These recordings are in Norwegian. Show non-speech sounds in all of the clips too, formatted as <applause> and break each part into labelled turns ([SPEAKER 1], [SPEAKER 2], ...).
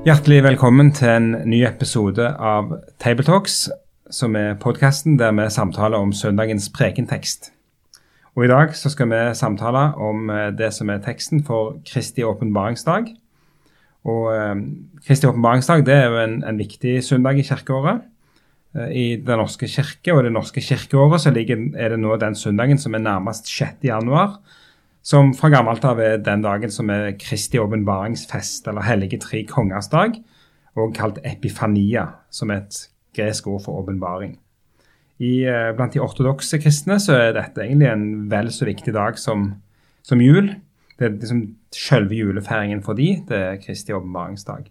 [SPEAKER 1] Hjertelig velkommen til en ny episode av Tabletalks, som er podkasten der vi samtaler om søndagens prekentekst. Og I dag så skal vi samtale om eh, det som er teksten for Kristi åpenbaringsdag. Og eh, Kristi åpenbaringsdag det er jo en, en viktig søndag i kirkeåret. Eh, I Den norske kirke og det norske kirkeåret så ligger, er det nå den søndagen som er nærmest 6. januar som fra gammelt av er den dagen som er Kristi åpenbaringsfest, eller Hellige tre kongers dag, og kalt epifania, som er et gresk ord for åpenbaring. Eh, blant de ortodokse kristne så er dette egentlig en vel så viktig dag som, som jul. Det er liksom selve julefeiringen for de, det er Kristi åpenbaringsdag.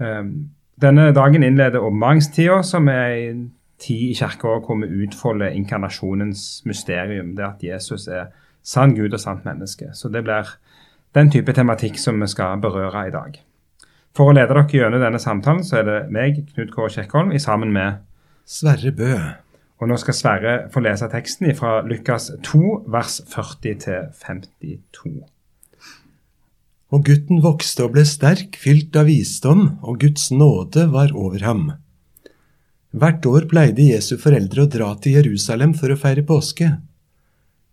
[SPEAKER 1] Um, denne dagen innleder åpenbaringstida, som er en tid i kirkeåret hvor vi utfolder inkarnasjonens mysterium. Det at Jesus er sann Gud og sant menneske. Så det blir den type tematikk som vi skal berøre i dag. For å lede dere gjennom denne samtalen, så er det meg, Knut Kåre Kjekkholm, sammen med
[SPEAKER 2] Sverre Bø.
[SPEAKER 1] Og nå skal Sverre få lese teksten fra Lukas 2, vers 40 52.
[SPEAKER 2] Og gutten vokste og ble sterk, fylt av visdom, og Guds nåde var over ham. Hvert år pleide Jesu foreldre å dra til Jerusalem for å feire påske.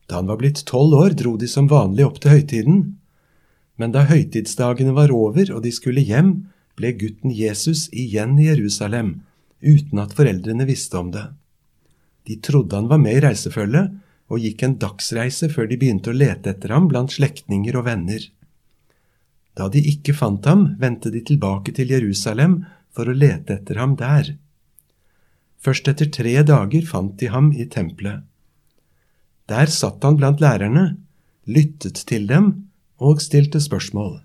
[SPEAKER 2] Da han var blitt tolv år, dro de som vanlig opp til høytiden. Men da høytidsdagene var over og de skulle hjem, ble gutten Jesus igjen i Jerusalem, uten at foreldrene visste om det. De trodde han var med i reisefølget, og gikk en dagsreise før de begynte å lete etter ham blant slektninger og venner. Da de ikke fant ham, vendte de tilbake til Jerusalem for å lete etter ham der. Først etter tre dager fant de ham i tempelet. Der satt han blant lærerne, lyttet til dem og stilte spørsmål.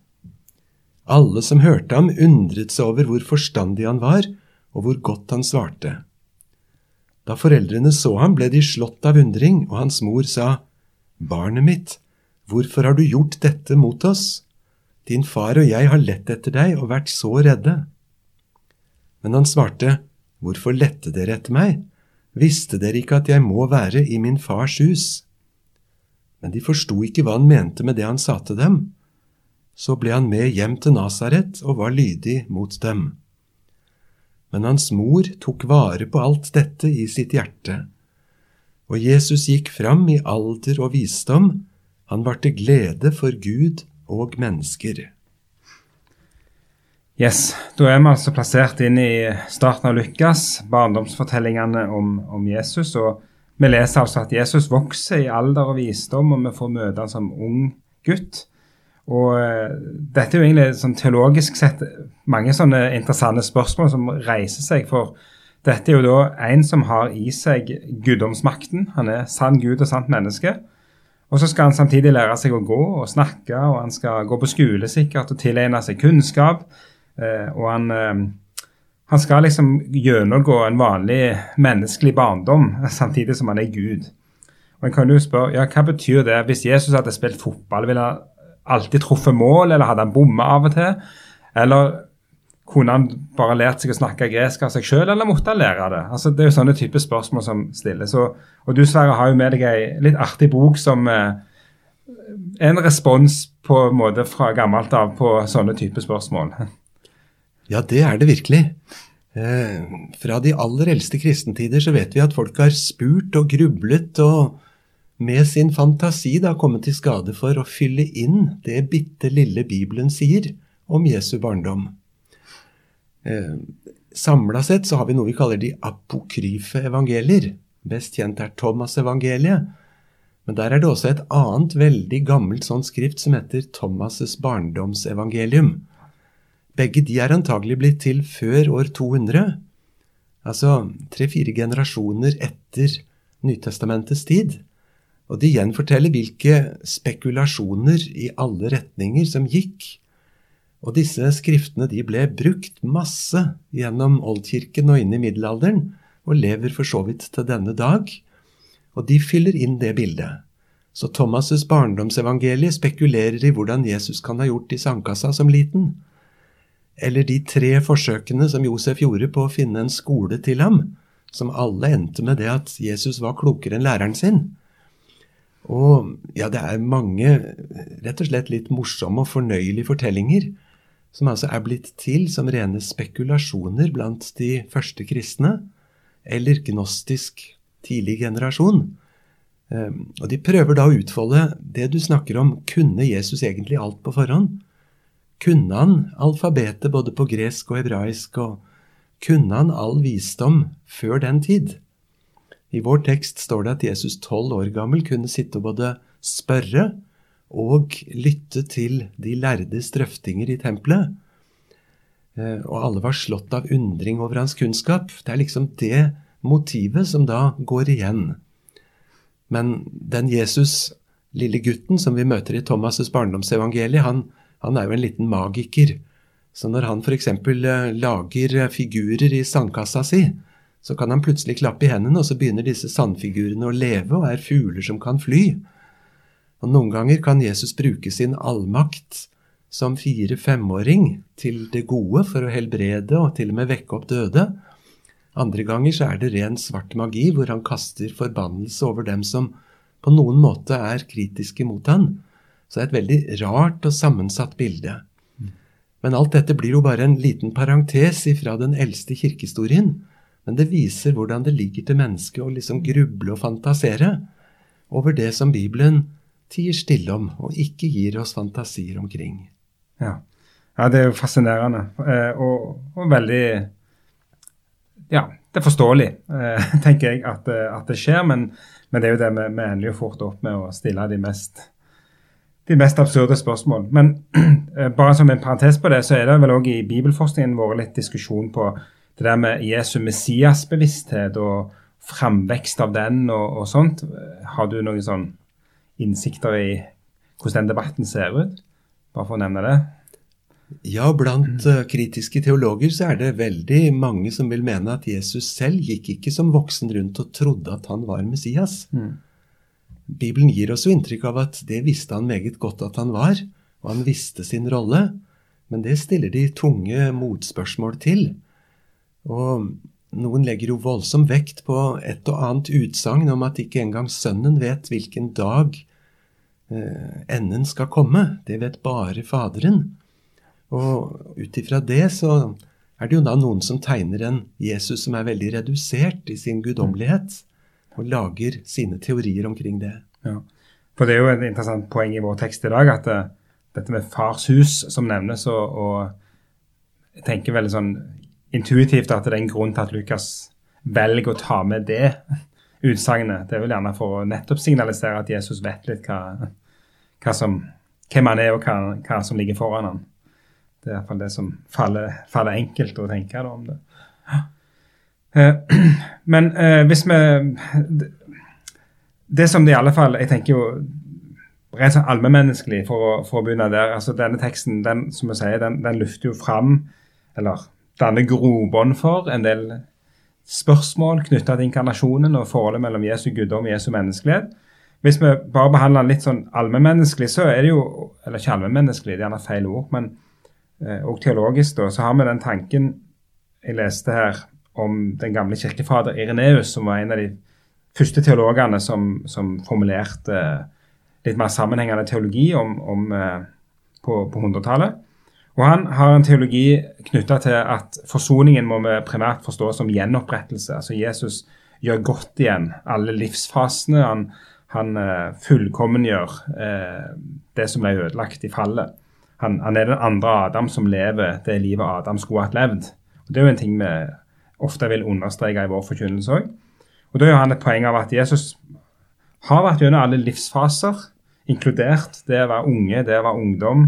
[SPEAKER 2] Alle som hørte ham, undret seg over hvor forstandig han var, og hvor godt han svarte. Da foreldrene så ham, ble de slått av undring, og hans mor sa, Barnet mitt, hvorfor har du gjort dette mot oss? Din far og jeg har lett etter deg og vært så redde. Men han svarte, Hvorfor lette dere etter meg? Visste dere ikke at jeg må være i min fars hus? Men de forsto ikke hva han mente med det han sa til dem. Så ble han med hjem til Nasaret og var lydig mot dem. Men hans mor tok vare på alt dette i sitt hjerte. Og Jesus gikk fram i alder og visdom, han var til glede for Gud og mennesker.
[SPEAKER 1] Yes, Da er vi altså plassert inn i starten av Lukas, barndomsfortellingene om, om, Jesus. og Vi leser altså at Jesus vokser i alder og visdom, og vi får møte han som ung gutt. Og uh, Dette er jo egentlig sånn teologisk sett mange sånne interessante spørsmål som reiser seg. For dette er jo da en som har i seg guddomsmakten. Han er sann Gud og sant menneske. Og så skal han samtidig lære seg å gå og snakke, og han skal gå på skole sikkert og tilegne seg kunnskap. Eh, og han, eh, han skal liksom gjennomgå en vanlig menneskelig barndom <laughs> samtidig som han er Gud. Og en kan jo spørre, ja, Hva betyr det? Hvis Jesus hadde spilt fotball, ville han alltid truffet mål, eller hadde han bomma av og til? Eller kunne han bare lært seg å snakke gresk av seg sjøl, eller måtte han lære det? Altså, Det er jo sånne type spørsmål som stilles. Og, og du Sverre, har jo med deg ei litt artig bok som eh, en respons på en måte fra gammelt av på sånne type spørsmål. <laughs>
[SPEAKER 2] Ja, det er det virkelig. Eh, fra de aller eldste kristentider så vet vi at folk har spurt og grublet og med sin fantasi da kommet til skade for å fylle inn det bitte lille Bibelen sier om Jesu barndom. Eh, Samla sett så har vi noe vi kaller de apokryfe evangelier. Best kjent er Thomas-evangeliet. Men der er det også et annet veldig gammelt sånn skrift som heter Thomas' barndomsevangelium. Begge de er antagelig blitt til før år 200, altså tre-fire generasjoner etter Nytestamentets tid. Og de gjenforteller hvilke spekulasjoner i alle retninger som gikk. Og disse skriftene de ble brukt masse gjennom oldkirken og inn i middelalderen, og lever for så vidt til denne dag. Og de fyller inn det bildet. Så Thomas' barndomsevangelie spekulerer i hvordan Jesus kan ha gjort i sandkassa som liten. Eller de tre forsøkene som Josef gjorde på å finne en skole til ham, som alle endte med det at Jesus var klokere enn læreren sin. Og ja, det er mange rett og slett litt morsomme og fornøyelige fortellinger som altså er blitt til som rene spekulasjoner blant de første kristne, eller gnostisk tidlig generasjon. Ehm, og de prøver da å utfolde det du snakker om. Kunne Jesus egentlig alt på forhånd? Kunne han alfabetet både på gresk og hebraisk, og kunne han all visdom før den tid? I vår tekst står det at Jesus tolv år gammel kunne sitte og både spørre og lytte til de lærdes drøftinger i tempelet. Eh, og alle var slått av undring over hans kunnskap. Det er liksom det motivet som da går igjen. Men den Jesus, lille gutten som vi møter i Thomas' barndomsevangelie, han, han er jo en liten magiker. Så når han f.eks. Eh, lager figurer i sandkassa si, så kan han plutselig klappe i hendene, og så begynner disse sandfigurene å leve og er fugler som kan fly. Og Noen ganger kan Jesus bruke sin allmakt som fire-femåring til det gode for å helbrede og til og med vekke opp døde. Andre ganger så er det ren svart magi, hvor han kaster forbannelse over dem som på noen måte er kritiske mot han. Så det er et veldig rart og sammensatt bilde. Men alt dette blir jo bare en liten parentes ifra den eldste kirkehistorien. Men det viser hvordan det ligger til mennesket å liksom gruble og fantasere over det som Bibelen tier stille om og ikke gir oss fantasier omkring.
[SPEAKER 1] Ja, ja det er jo fascinerende eh, og, og, veldig Ja, det er forståelig, eh, <laughs> tenker jeg, at, eh, at, det skjer. Men, men det er jo det vi, vi ender jo fort opp med å stille de mest de mest absurde spørsmål. Men <clears throat> eh, bare som en parentes på det, så er det vel òg i bibelforskningen vært litt diskusjon på det der med Jesu Messias-bevissthet og framvekst av den og, og, sånt. Har du noen sånn innsikter i hvordan den debatten ser ut? Bare for å nevne det.
[SPEAKER 2] Ja, blant uh, kritiske teologer så er det veldig mange som vil mene at Jesus selv gikk ikke som voksen rundt og trodde at han var Messias. Mm. Bibelen gir oss jo inntrykk av at det visste han meget godt at han var, og han visste sin rolle, men det stiller de tunge motspørsmål til. Og noen legger jo voldsom vekt på et og annet utsagn om at ikke engang sønnen vet hvilken dag eh, enden skal komme. Det vet bare Faderen. Og ut ifra det så er det jo da noen som tegner en Jesus som er veldig redusert i sin guddommelighet, og lager sine teorier omkring det.
[SPEAKER 1] Ja. For det er jo et interessant poeng i vår tekst i dag at uh, dette med fars hus som nevnes, og, og jeg tenker veldig sånn intuitivt at det er en grunn til at Lukas velger å ta med det utsagnet. Det er vel gjerne for å nettopp signalisere at Jesus vet litt hva, hva som, hvem han er, og hva, hva, som ligger foran ham. Det er iallfall det som faller, faller, enkelt å tenke om det. Eh, <clears throat> men eh, hvis vi Det som det i alle fall Jeg tenker jo rent sånn allmennmenneskelig, for, for, å begynne der altså Denne teksten den, som jeg sier, den, den lufter jo fram Eller danner grobånd for en del spørsmål knytta til inkarnasjonen og forholdet mellom Jesu guddom og Jesu menneskelighet. Hvis vi bare behandler den litt sånn allmennmenneskelig, så er det jo Eller ikke allmennmenneskelig, det er gjerne feil ord, men eh, og teologisk, da, så har vi den tanken jeg leste her om den gamle kirkefader Ireneus, som var en av de første teologene som, som formulerte litt mer sammenhengende teologi om, om, eh, på, på 100-tallet. Og Han har en teologi knytta til at forsoningen må vi primært forstå som gjenopprettelse. Altså Jesus gjør godt igjen alle livsfasene. Han, han uh, fullkommengjør det som ble ødelagt i fallet. Han, han, er den andre Adam som lever det livet Adam skulle hatt levd. Og Det er jo en ting vi ofte vil understreke i vår forkynnelse òg. Og Da gjør han et poeng av at Jesus har vært gjennom alle livsfaser, inkludert det å være unge, det å være ungdom,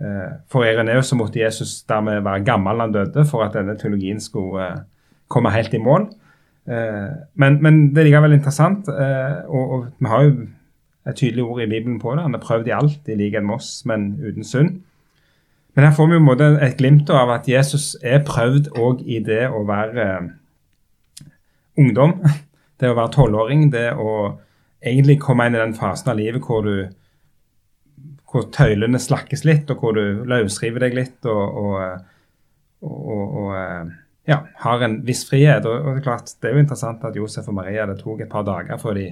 [SPEAKER 1] Eh, for Ireneus så måtte Jesus dermed være gammel han døde, for at denne teologien skulle eh, komme helt i mål. Eh, men, men det er likevel interessant, og, og, vi har jo et tydelig ord i Bibelen på det. Han har prøvd i alt, i likhet med oss, men uten synd. Men her får vi jo en måte et glimt av at Jesus er prøvd òg i det å være eh, ungdom. <laughs> Det å være tolvåring. Det å egentlig komme inn i den fasen av livet hvor du hvor tøylene slakkes litt, og hvor du løsriver deg litt og, og, og, og eh, ja, har en viss frihet. Og, det er klart, det er jo interessant at Josef og Maria det tok et par dager før de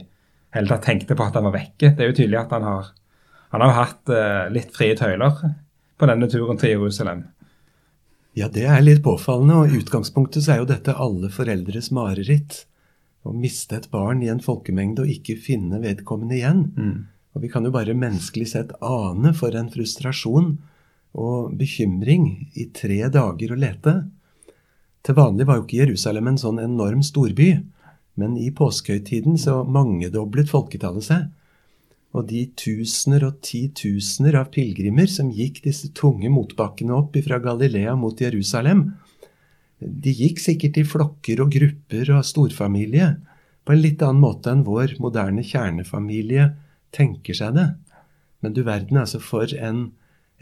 [SPEAKER 1] hele tatt tenkte på at han var vekke. Det er jo tydelig at han har, han har hatt uh, litt frie tøyler på denne turen til Jerusalem.
[SPEAKER 2] Ja, det er litt påfallende, og i utgangspunktet så er jo dette alle foreldres mareritt. Å miste et barn i en folkemengde og ikke finne vedkommende igjen. Mm. Og vi kan jo bare menneskelig sett ane for en frustrasjon og bekymring i tre dager å lete. Til vanlig var jo ikke Jerusalem en sånn enorm storby, men i påskehøytiden så mangedoblet folketallet seg. Og de tusener og titusener av pilegrimer som gikk disse tunge motbakkene opp fra Galilea mot Jerusalem, de gikk sikkert i flokker og grupper og storfamilie, på en litt annen måte enn vår moderne kjernefamilie tenker seg det. Men du verden, altså, for en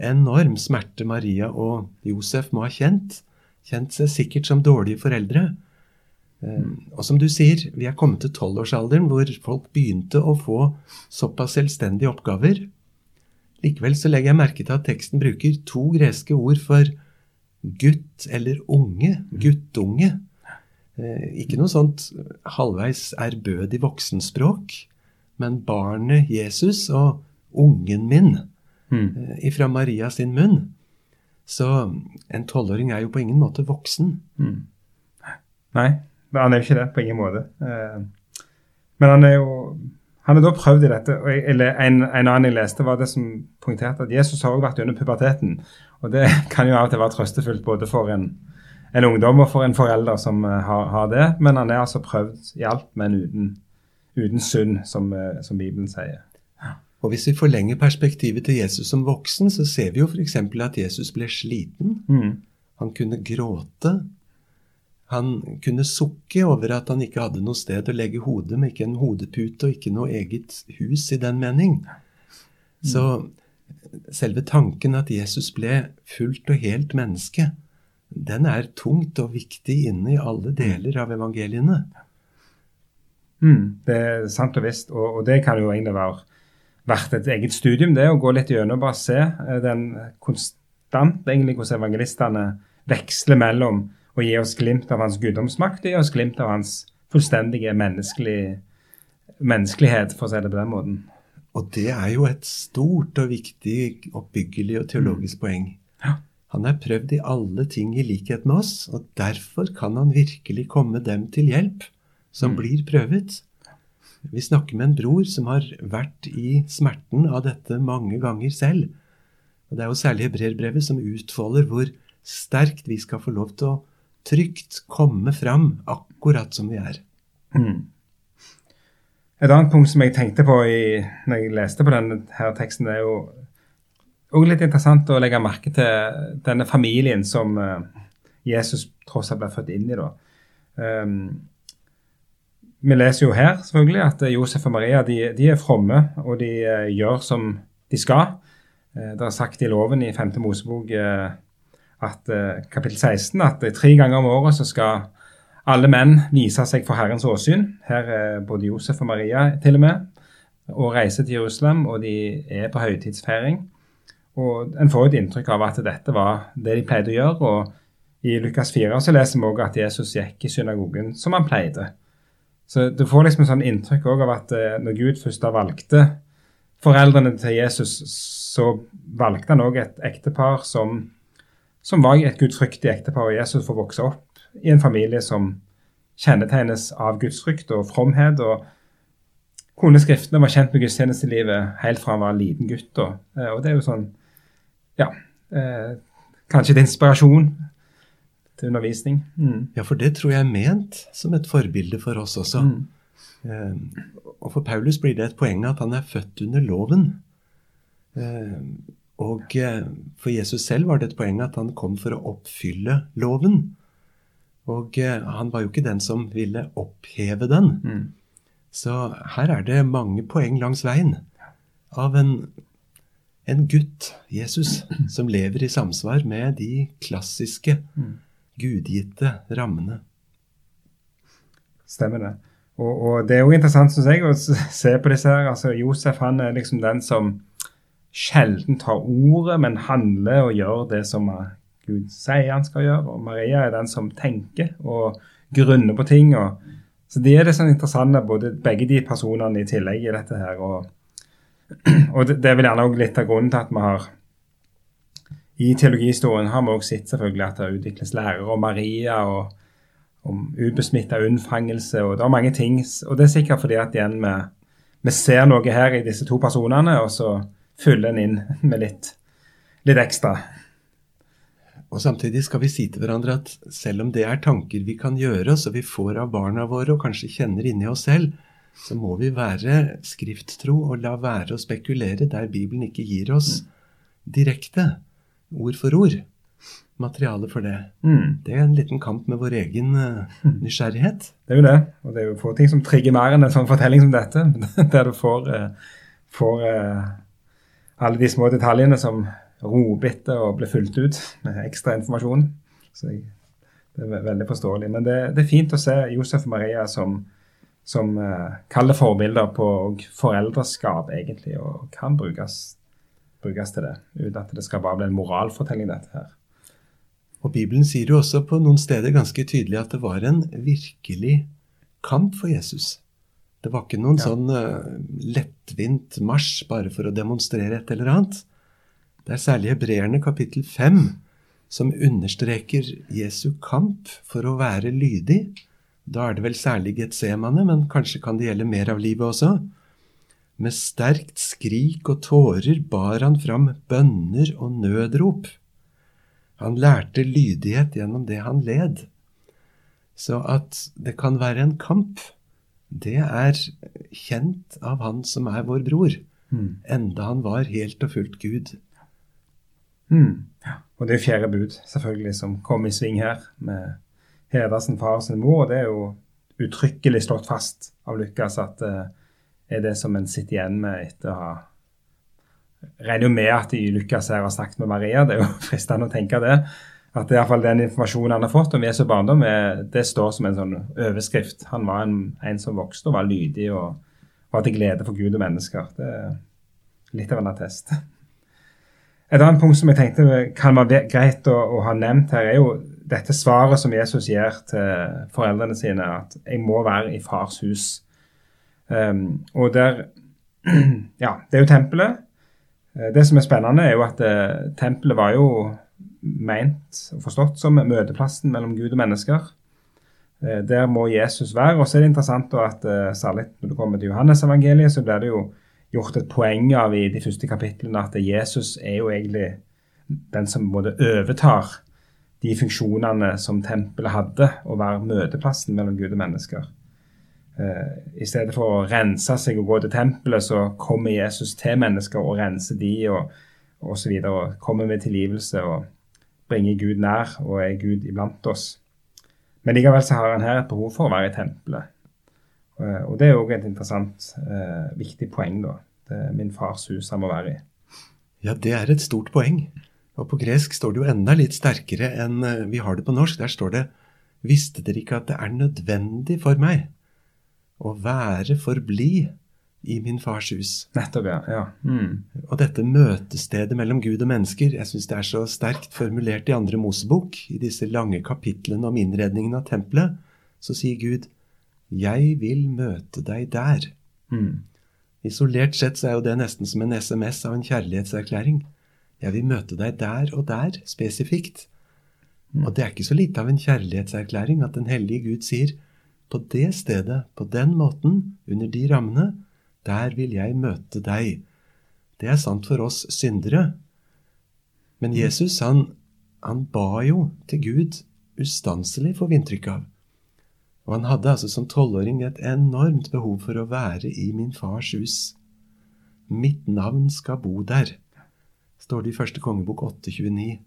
[SPEAKER 2] enorm smerte Maria og Josef må ha kjent. Kjent seg sikkert som dårlige foreldre. Eh, og som du sier, vi er kommet til tolvårsalderen hvor folk begynte å få såpass selvstendige oppgaver. Likevel så legger jeg merke til at teksten bruker to greske ord for gutt eller unge. Guttunge. Eh, ikke noe sånt halvveis ærbødig voksenspråk, men barnet Jesus og ungen min mm. ifra Maria sin munn. Så en tolvåring er jo på ingen måte voksen. Mm.
[SPEAKER 1] Nei, han er jo ikke det, på ingen måte. Eh, men han er jo han er da prøvd i dette. eller en, en, annen jeg leste, var det som poengterte at Jesus har også vært under puberteten. Og det <laughs> kan jo av og til være trøstefullt både for en, en ungdom og for en forelder som uh, har, har, det. Men han er altså prøvd i alt, men uten, uten synd, som, uh, som Bibelen sier.
[SPEAKER 2] Og Hvis vi forlenger perspektivet til Jesus som voksen, så ser vi jo f.eks. at Jesus ble sliten. Mm. Han kunne gråte. Han kunne sukke over at han ikke hadde noe sted å legge hodet med, ikke en hodepute og ikke noe eget hus i den mening. Så selve tanken at Jesus ble fullt og helt menneske, den er tungt og viktig inne i alle deler av evangeliene.
[SPEAKER 1] Mm, det er sant og visst, og, og, det kan jo egentlig være vært et eget studium, det å gå litt gjennom og bare se eh, den konstant egentlig hvordan evangelistene veksler mellom og gi oss glimt av hans guddomsmakt og gi oss glimt av hans fullstendige menneskelig, menneskelighet, for å si det på den måten.
[SPEAKER 2] Og det er jo et stort og viktig oppbyggelig og teologisk mm. poeng. Ja. Han er prøvd i alle ting i likhet med oss, og derfor kan han virkelig komme dem til hjelp som mm. blir prøvet. Vi snakker med en bror som har vært i smerten av dette mange ganger selv. Og Det er jo særlig hebreerbrevet som utfolder hvor sterkt vi skal få lov til å trygt komme fram akkurat som vi er. Mm.
[SPEAKER 1] Et annet punkt som jeg tenkte på i, når jeg leste på denne her teksten, er jo også litt interessant å legge merke til denne familien som uh, Jesus tross alt ble født inn i. da. Um, vi leser jo her selvfølgelig at Josef og Maria de, de er fromme, og de uh, gjør som de skal. Uh, det er sagt i loven i 5. Mosebok at uh, kapittel 16 at tre ganger om året så skal alle menn vise seg for Herrens åsyn. Her er både Josef og Maria til og med, og reiser til Jerusalem, og de er på høytidsfeiring. Og En får et inntrykk av at dette var det de pleide å gjøre. og I Lukas 4 så leser vi også at Jesus gikk i synagogen som han pleide. Så Du får liksom et sånn inntrykk av at uh, når Gud først da valgte foreldrene til Jesus, så valgte han òg et ektepar som som var et gudfryktig ektepar. og Jesus får vokse opp i en familie som kjennetegnes av gudsfrykt og fromhet. og Kone Skriftene var kjent med gudstjenestelivet helt fra han var en liten gutt. Og, eh, og det er jo sånn Ja. Eh, kanskje til inspirasjon til undervisning.
[SPEAKER 2] Mm. Ja, for det tror jeg er ment som et forbilde for oss også. Mm. Eh, og for Paulus blir det et poeng at han er født under loven. Eh, og eh, for Jesus selv var det et poeng at han kom for å oppfylle loven. Og eh, han var jo ikke den som ville oppheve den. Mm. Så her er det mange poeng langs veien av en en gutt, Jesus, som lever i samsvar med de klassiske, gudgitte rammene.
[SPEAKER 1] Stemmer det. Og, og det er jo interessant, synes jeg, å se på disse her. Altså, Josef han er liksom den som sjelden tar ordet, men handler og gjør det som Gud sier han skal gjøre. Og Maria er den som tenker og grunner på ting. Og, så det er det sånn interessante, både begge de personene i tillegg i dette her. Og, <clears throat> og det, det, er vel gjerne også litt av grunnen til at vi har I teologihistorien har vi også sett selvfølgelig at det utvikles lærere om Maria. og om ubesmitta unnfangelse. og Det er mange ting. Og det er sikkert fordi at igjen vi, vi ser noe her i disse to personene, og så fyller den inn med litt, litt ekstra.
[SPEAKER 2] Og Samtidig skal vi si til hverandre at selv om det er tanker vi kan gjøre oss, og vi får av barna våre, og kanskje kjenner inni oss selv, så må vi være skrifttro og la være å spekulere der Bibelen ikke gir oss direkte, ord for ord, materiale for det.
[SPEAKER 1] Mm.
[SPEAKER 2] Det er en liten kamp med vår egen uh, nysgjerrighet.
[SPEAKER 1] Det er jo det. Og det er jo få ting som trigger mer enn en sånn fortelling som dette, <laughs> der du får, uh, får uh, alle de små detaljene som roper etter og blir fulgt ut med ekstra informasjon. Så jeg, det er veldig forståelig. Men det, det, er fint å se Josef og Maria som, som uh, kaller forbilder på foreldreskap, egentlig, og kan brukes, brukes, til det. Uten at det skal bare bli en moralfortelling, dette her.
[SPEAKER 2] Og Bibelen sier jo også på noen steder ganske tydelig at det var en virkelig kamp for Jesus. Det var ikke noen ja. sånn uh, lettvint marsj bare for å demonstrere et eller annet. Det er særlig hebreerne kapittel 5 som understreker Jesu kamp for å være lydig. Da er det vel særlig Getsemane, men kanskje kan det gjelde mer av livet også. Med sterkt skrik og tårer bar han fram bønner og nødrop. Han lærte lydighet gjennom det han led. Så at det kan være en kamp, det er kjent av han som er vår bror, mm. enda han var helt og fullt Gud.
[SPEAKER 1] Mm. Og det er fjerde bud, selvfølgelig, som kom i sving her, med Heda sin far og sin mor. og Det er jo uttrykkelig slått fast av Lukas at det uh, er det som en sitter igjen med etter å ha Regner jo med at de Lukas her har snakket med Maria, det er jo <laughs> fristende å tenke det. At det er fall den informasjonen han har fått om Jesu barndom, det står som en sånn overskrift. Han var en, en som vokste og var lydig og var til glede for Gud og mennesker. Det er litt av en attest. Et annet punkt som jeg tenkte kan være greit å, å, ha nevnt her, er jo dette svaret som Jesus gir til foreldrene sine, at 'jeg må være i fars hus'. Um, og der <clears throat> Ja, det er jo tempelet. Eh, det som er spennende, er jo at uh, tempelet var jo meint og forstått som møteplassen mellom Gud og mennesker. Uh, der må Jesus være. Og så er det interessant at uh, særlig når du kommer til Johannes-evangeliet, så blir det jo gjort et poeng av i de første kapitlene at Jesus er jo egentlig den som både overtar de funksjonene som tempelet hadde, å være møteplassen mellom Gud og mennesker. Uh, I stedet for å rense seg og gå til tempelet, så kommer Jesus til mennesker og renser de og osv. Og, og kommer med tilgivelse og bringer Gud nær og er Gud iblant oss. Men likevel så har han her et behov for å være i tempelet. Eh, og det er òg et interessant, eh, viktig poeng, da. Det er min fars hus han må være i.
[SPEAKER 2] Ja, det er et stort poeng. Og på gresk står det jo enda litt sterkere enn eh, vi har det på norsk. Der står det Visste dere ikke at det er nødvendig for meg å være forbli i min fars hus?
[SPEAKER 1] Nettopp, ja. ja. Mm.
[SPEAKER 2] Og dette møtestedet mellom Gud og mennesker, jeg syns det er så sterkt formulert i andre Mosebok, i disse lange kapitlene om innredningen av tempelet, så sier Gud 'Jeg vil møte deg der'.
[SPEAKER 1] Mm.
[SPEAKER 2] Isolert sett så er jo det nesten som en SMS av en kjærlighetserklæring. Jeg vil møte deg der og der, spesifikt. Mm. Og det er ikke så lite av en kjærlighetserklæring at den hellige Gud sier på det stedet, på den måten, under de rammene, der vil jeg møte deg. Det er sant for oss syndere. Men mm. Jesus, han, han ba jo til Gud ustanselig, får vi inntrykk av. Og han hadde altså som tolvåring et enormt behov for å være i min fars hus. Mitt navn skal bo der, står det i første kongebok 829.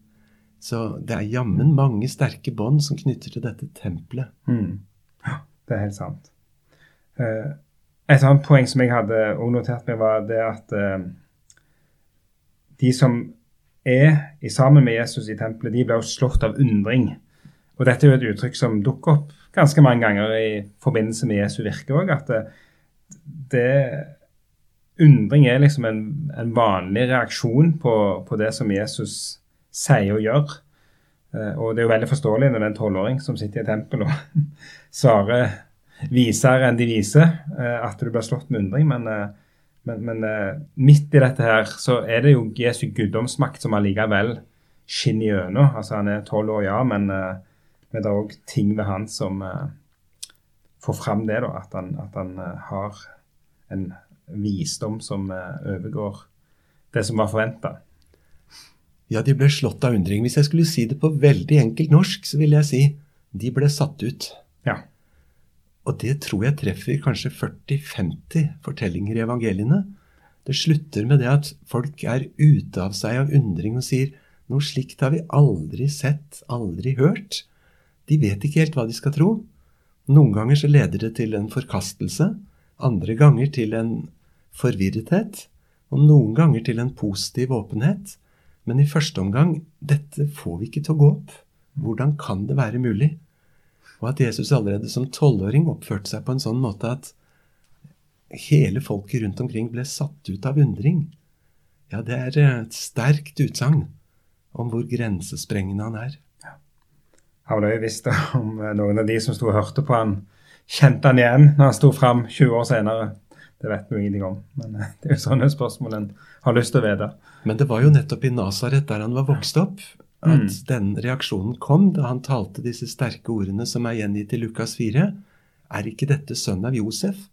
[SPEAKER 2] Så det er jammen mange sterke bånd som knytter til dette tempelet.
[SPEAKER 1] Mm. Ja, det er helt sant. Uh, et annet poeng som jeg hadde notert meg, var det at uh, de som er i sammen med Jesus i tempelet, de ble jo slått av undring. Og Dette er jo et uttrykk som dukker opp ganske mange ganger i forbindelse med Jesu virke òg. At det, det, undring er liksom en, en vanlig reaksjon på, på, det som Jesus sier og gjør. Eh, og det er jo veldig forståelig når det er en tolvåring som sitter i et tempel og <laughs> svarer visere enn de viser, eh, at du blir slått med undring. Men, eh, men, men, midt i dette her så er det jo Jesu guddomsmakt som allikevel skinner gjennom. Altså han er tolv år, ja, men, men det er òg ting ved han som får fram det, da. At han, at han har en visdom som overgår det som var forventa.
[SPEAKER 2] Ja, de ble slått av undring. Hvis jeg skulle si det på veldig enkelt norsk, så ville jeg si de ble satt ut.
[SPEAKER 1] Ja.
[SPEAKER 2] Og det tror jeg treffer kanskje 40-50 fortellinger i evangeliene. Det slutter med det at folk er ute av seg av undring og sier noe slikt har vi aldri sett, aldri hørt. De vet ikke helt hva de skal tro. Noen ganger så leder det til en forkastelse, andre ganger til en forvirrethet, og noen ganger til en positiv åpenhet. Men i første omgang dette får vi ikke til å gå opp. Hvordan kan det være mulig? Og at Jesus allerede som tolvåring oppførte seg på en sånn måte at hele folket rundt omkring ble satt ut av undring. Ja, det er et sterkt utsagn om hvor grensesprengende han er. Ja.
[SPEAKER 1] Han har jo visst <laughs> om noen av de som sto og hørte på han, kjente han igjen når han sto fram 20 år senere. Det vet vi ingenting om. Men eh, <laughs> det er jo sånne spørsmål en har lyst til å vite.
[SPEAKER 2] Men det var jo nettopp i Nasaret, der han var vokst opp, at mm. den reaksjonen kom da han talte disse sterke ordene som er gjengitt i Lukas 4. Er ikke dette sønn av Josef?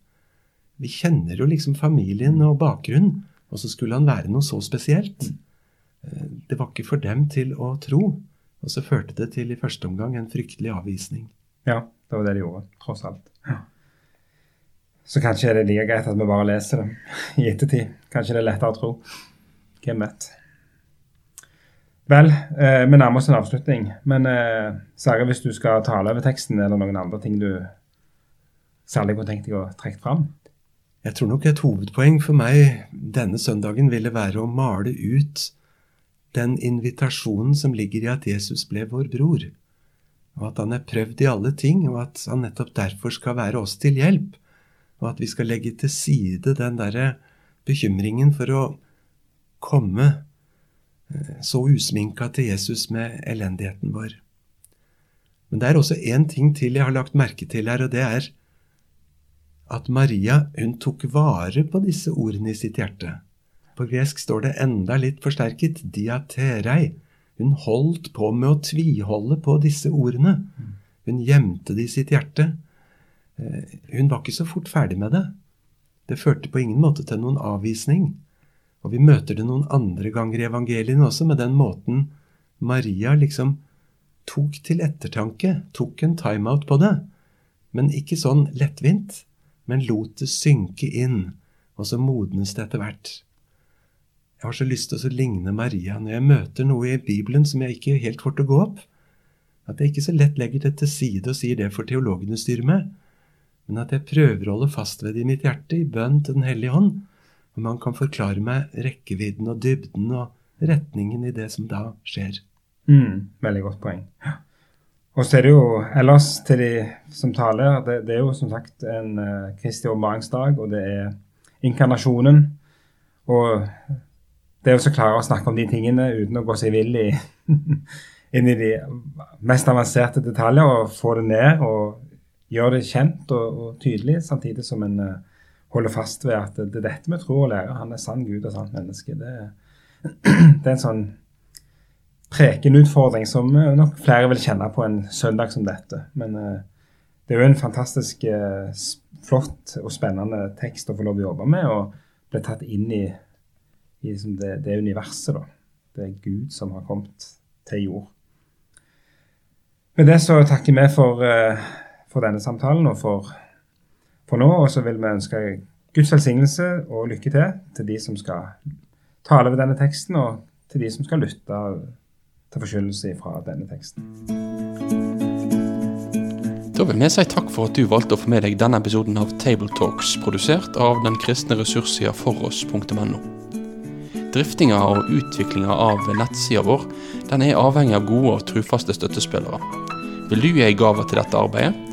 [SPEAKER 2] Vi kjenner jo liksom familien og bakgrunnen, og så skulle han være noe så spesielt. Eh, det var ikke for dem til å tro. Og så førte det til i første omgang en fryktelig avvisning.
[SPEAKER 1] Ja, det var det de gjorde, tross alt. Ja. Så kanskje er det like greit at vi bare leser det i ettertid. Kanskje det er lettere å tro. Hvem vet. Vel, eh, vi nærmer oss en avslutning. Men eh, Sverre, hvis du skal tale over teksten, eller noen andre ting du særlig kunne tenkt deg å trekke fram?
[SPEAKER 2] Jeg tror nok et hovedpoeng for meg denne søndagen ville være å male ut den invitasjonen som ligger i at Jesus ble vår bror, og at han er prøvd i alle ting, og at han nettopp derfor skal være oss til hjelp og at vi skal legge til side den derre bekymringen for å komme så usminka til Jesus med elendigheten vår. Men det er også én ting til jeg har lagt merke til her, og det er at Maria hun tok vare på disse ordene i sitt hjerte. På gresk står det enda litt forsterket diaterei. Hun holdt på med å tviholde på disse ordene. Hun gjemte det i sitt hjerte. Eh, hun var ikke så fort ferdig med det. Det førte på ingen måte til noen avvisning. Og vi møter det noen andre ganger i evangeliene også, med den måten Maria liksom tok til ettertanke, tok en timeout på det. Men ikke sånn lettvint, men lot det synke inn, og så modnes det etter hvert. Jeg har så lyst til å ligne Maria når jeg møter noe i Bibelen som jeg ikke helt får til å gå opp. At jeg ikke så lett legger det til side og sier det for teologene styrer med men at jeg prøver å holde fast ved det i mitt hjerte, i bønn til Den hellige ånd. Og man kan forklare meg rekkevidden og dybden og retningen i det som da skjer.
[SPEAKER 1] Mm, veldig godt poeng. Og så er det jo ellers til de som taler, det, det er jo som sagt en uh, Kristi åpenbaringsdag, og det er inkarnasjonen. Og det å klare å snakke om de tingene uten å gå seg vill i, <laughs> inn i de mest avanserte detaljer, og få det ned og gjøre det kjent og, og tydelig, samtidig som en uh, holder fast ved at det er dette vi tror og lærer. Han er sann Gud og sant menneske. Det, <clears throat> det er en sånn prekenutfordring som uh, nok flere vil kjenne på en søndag som dette. Men uh, det er jo en fantastisk flott og spennende tekst å få lov å jobbe med, og bli tatt inn i, i liksom det, det, universet. da. Det er Gud som har kommet til jord. Med det så takker vi for for denne samtalen og for, for nå. Og så vil vi ønske Guds velsignelse og lykke til til de som skal tale ved denne teksten, og til de som skal lytte til forkynnelse fra denne teksten.
[SPEAKER 3] Da vil vi si takk for at du valgte å få med deg denne episoden av Tabletalks, produsert av den kristne ressurssida foross.no. Driftinga og utviklinga av nettsida vår den er avhengig av gode og trufaste støttespillere. Vil du gi ei gave til dette arbeidet?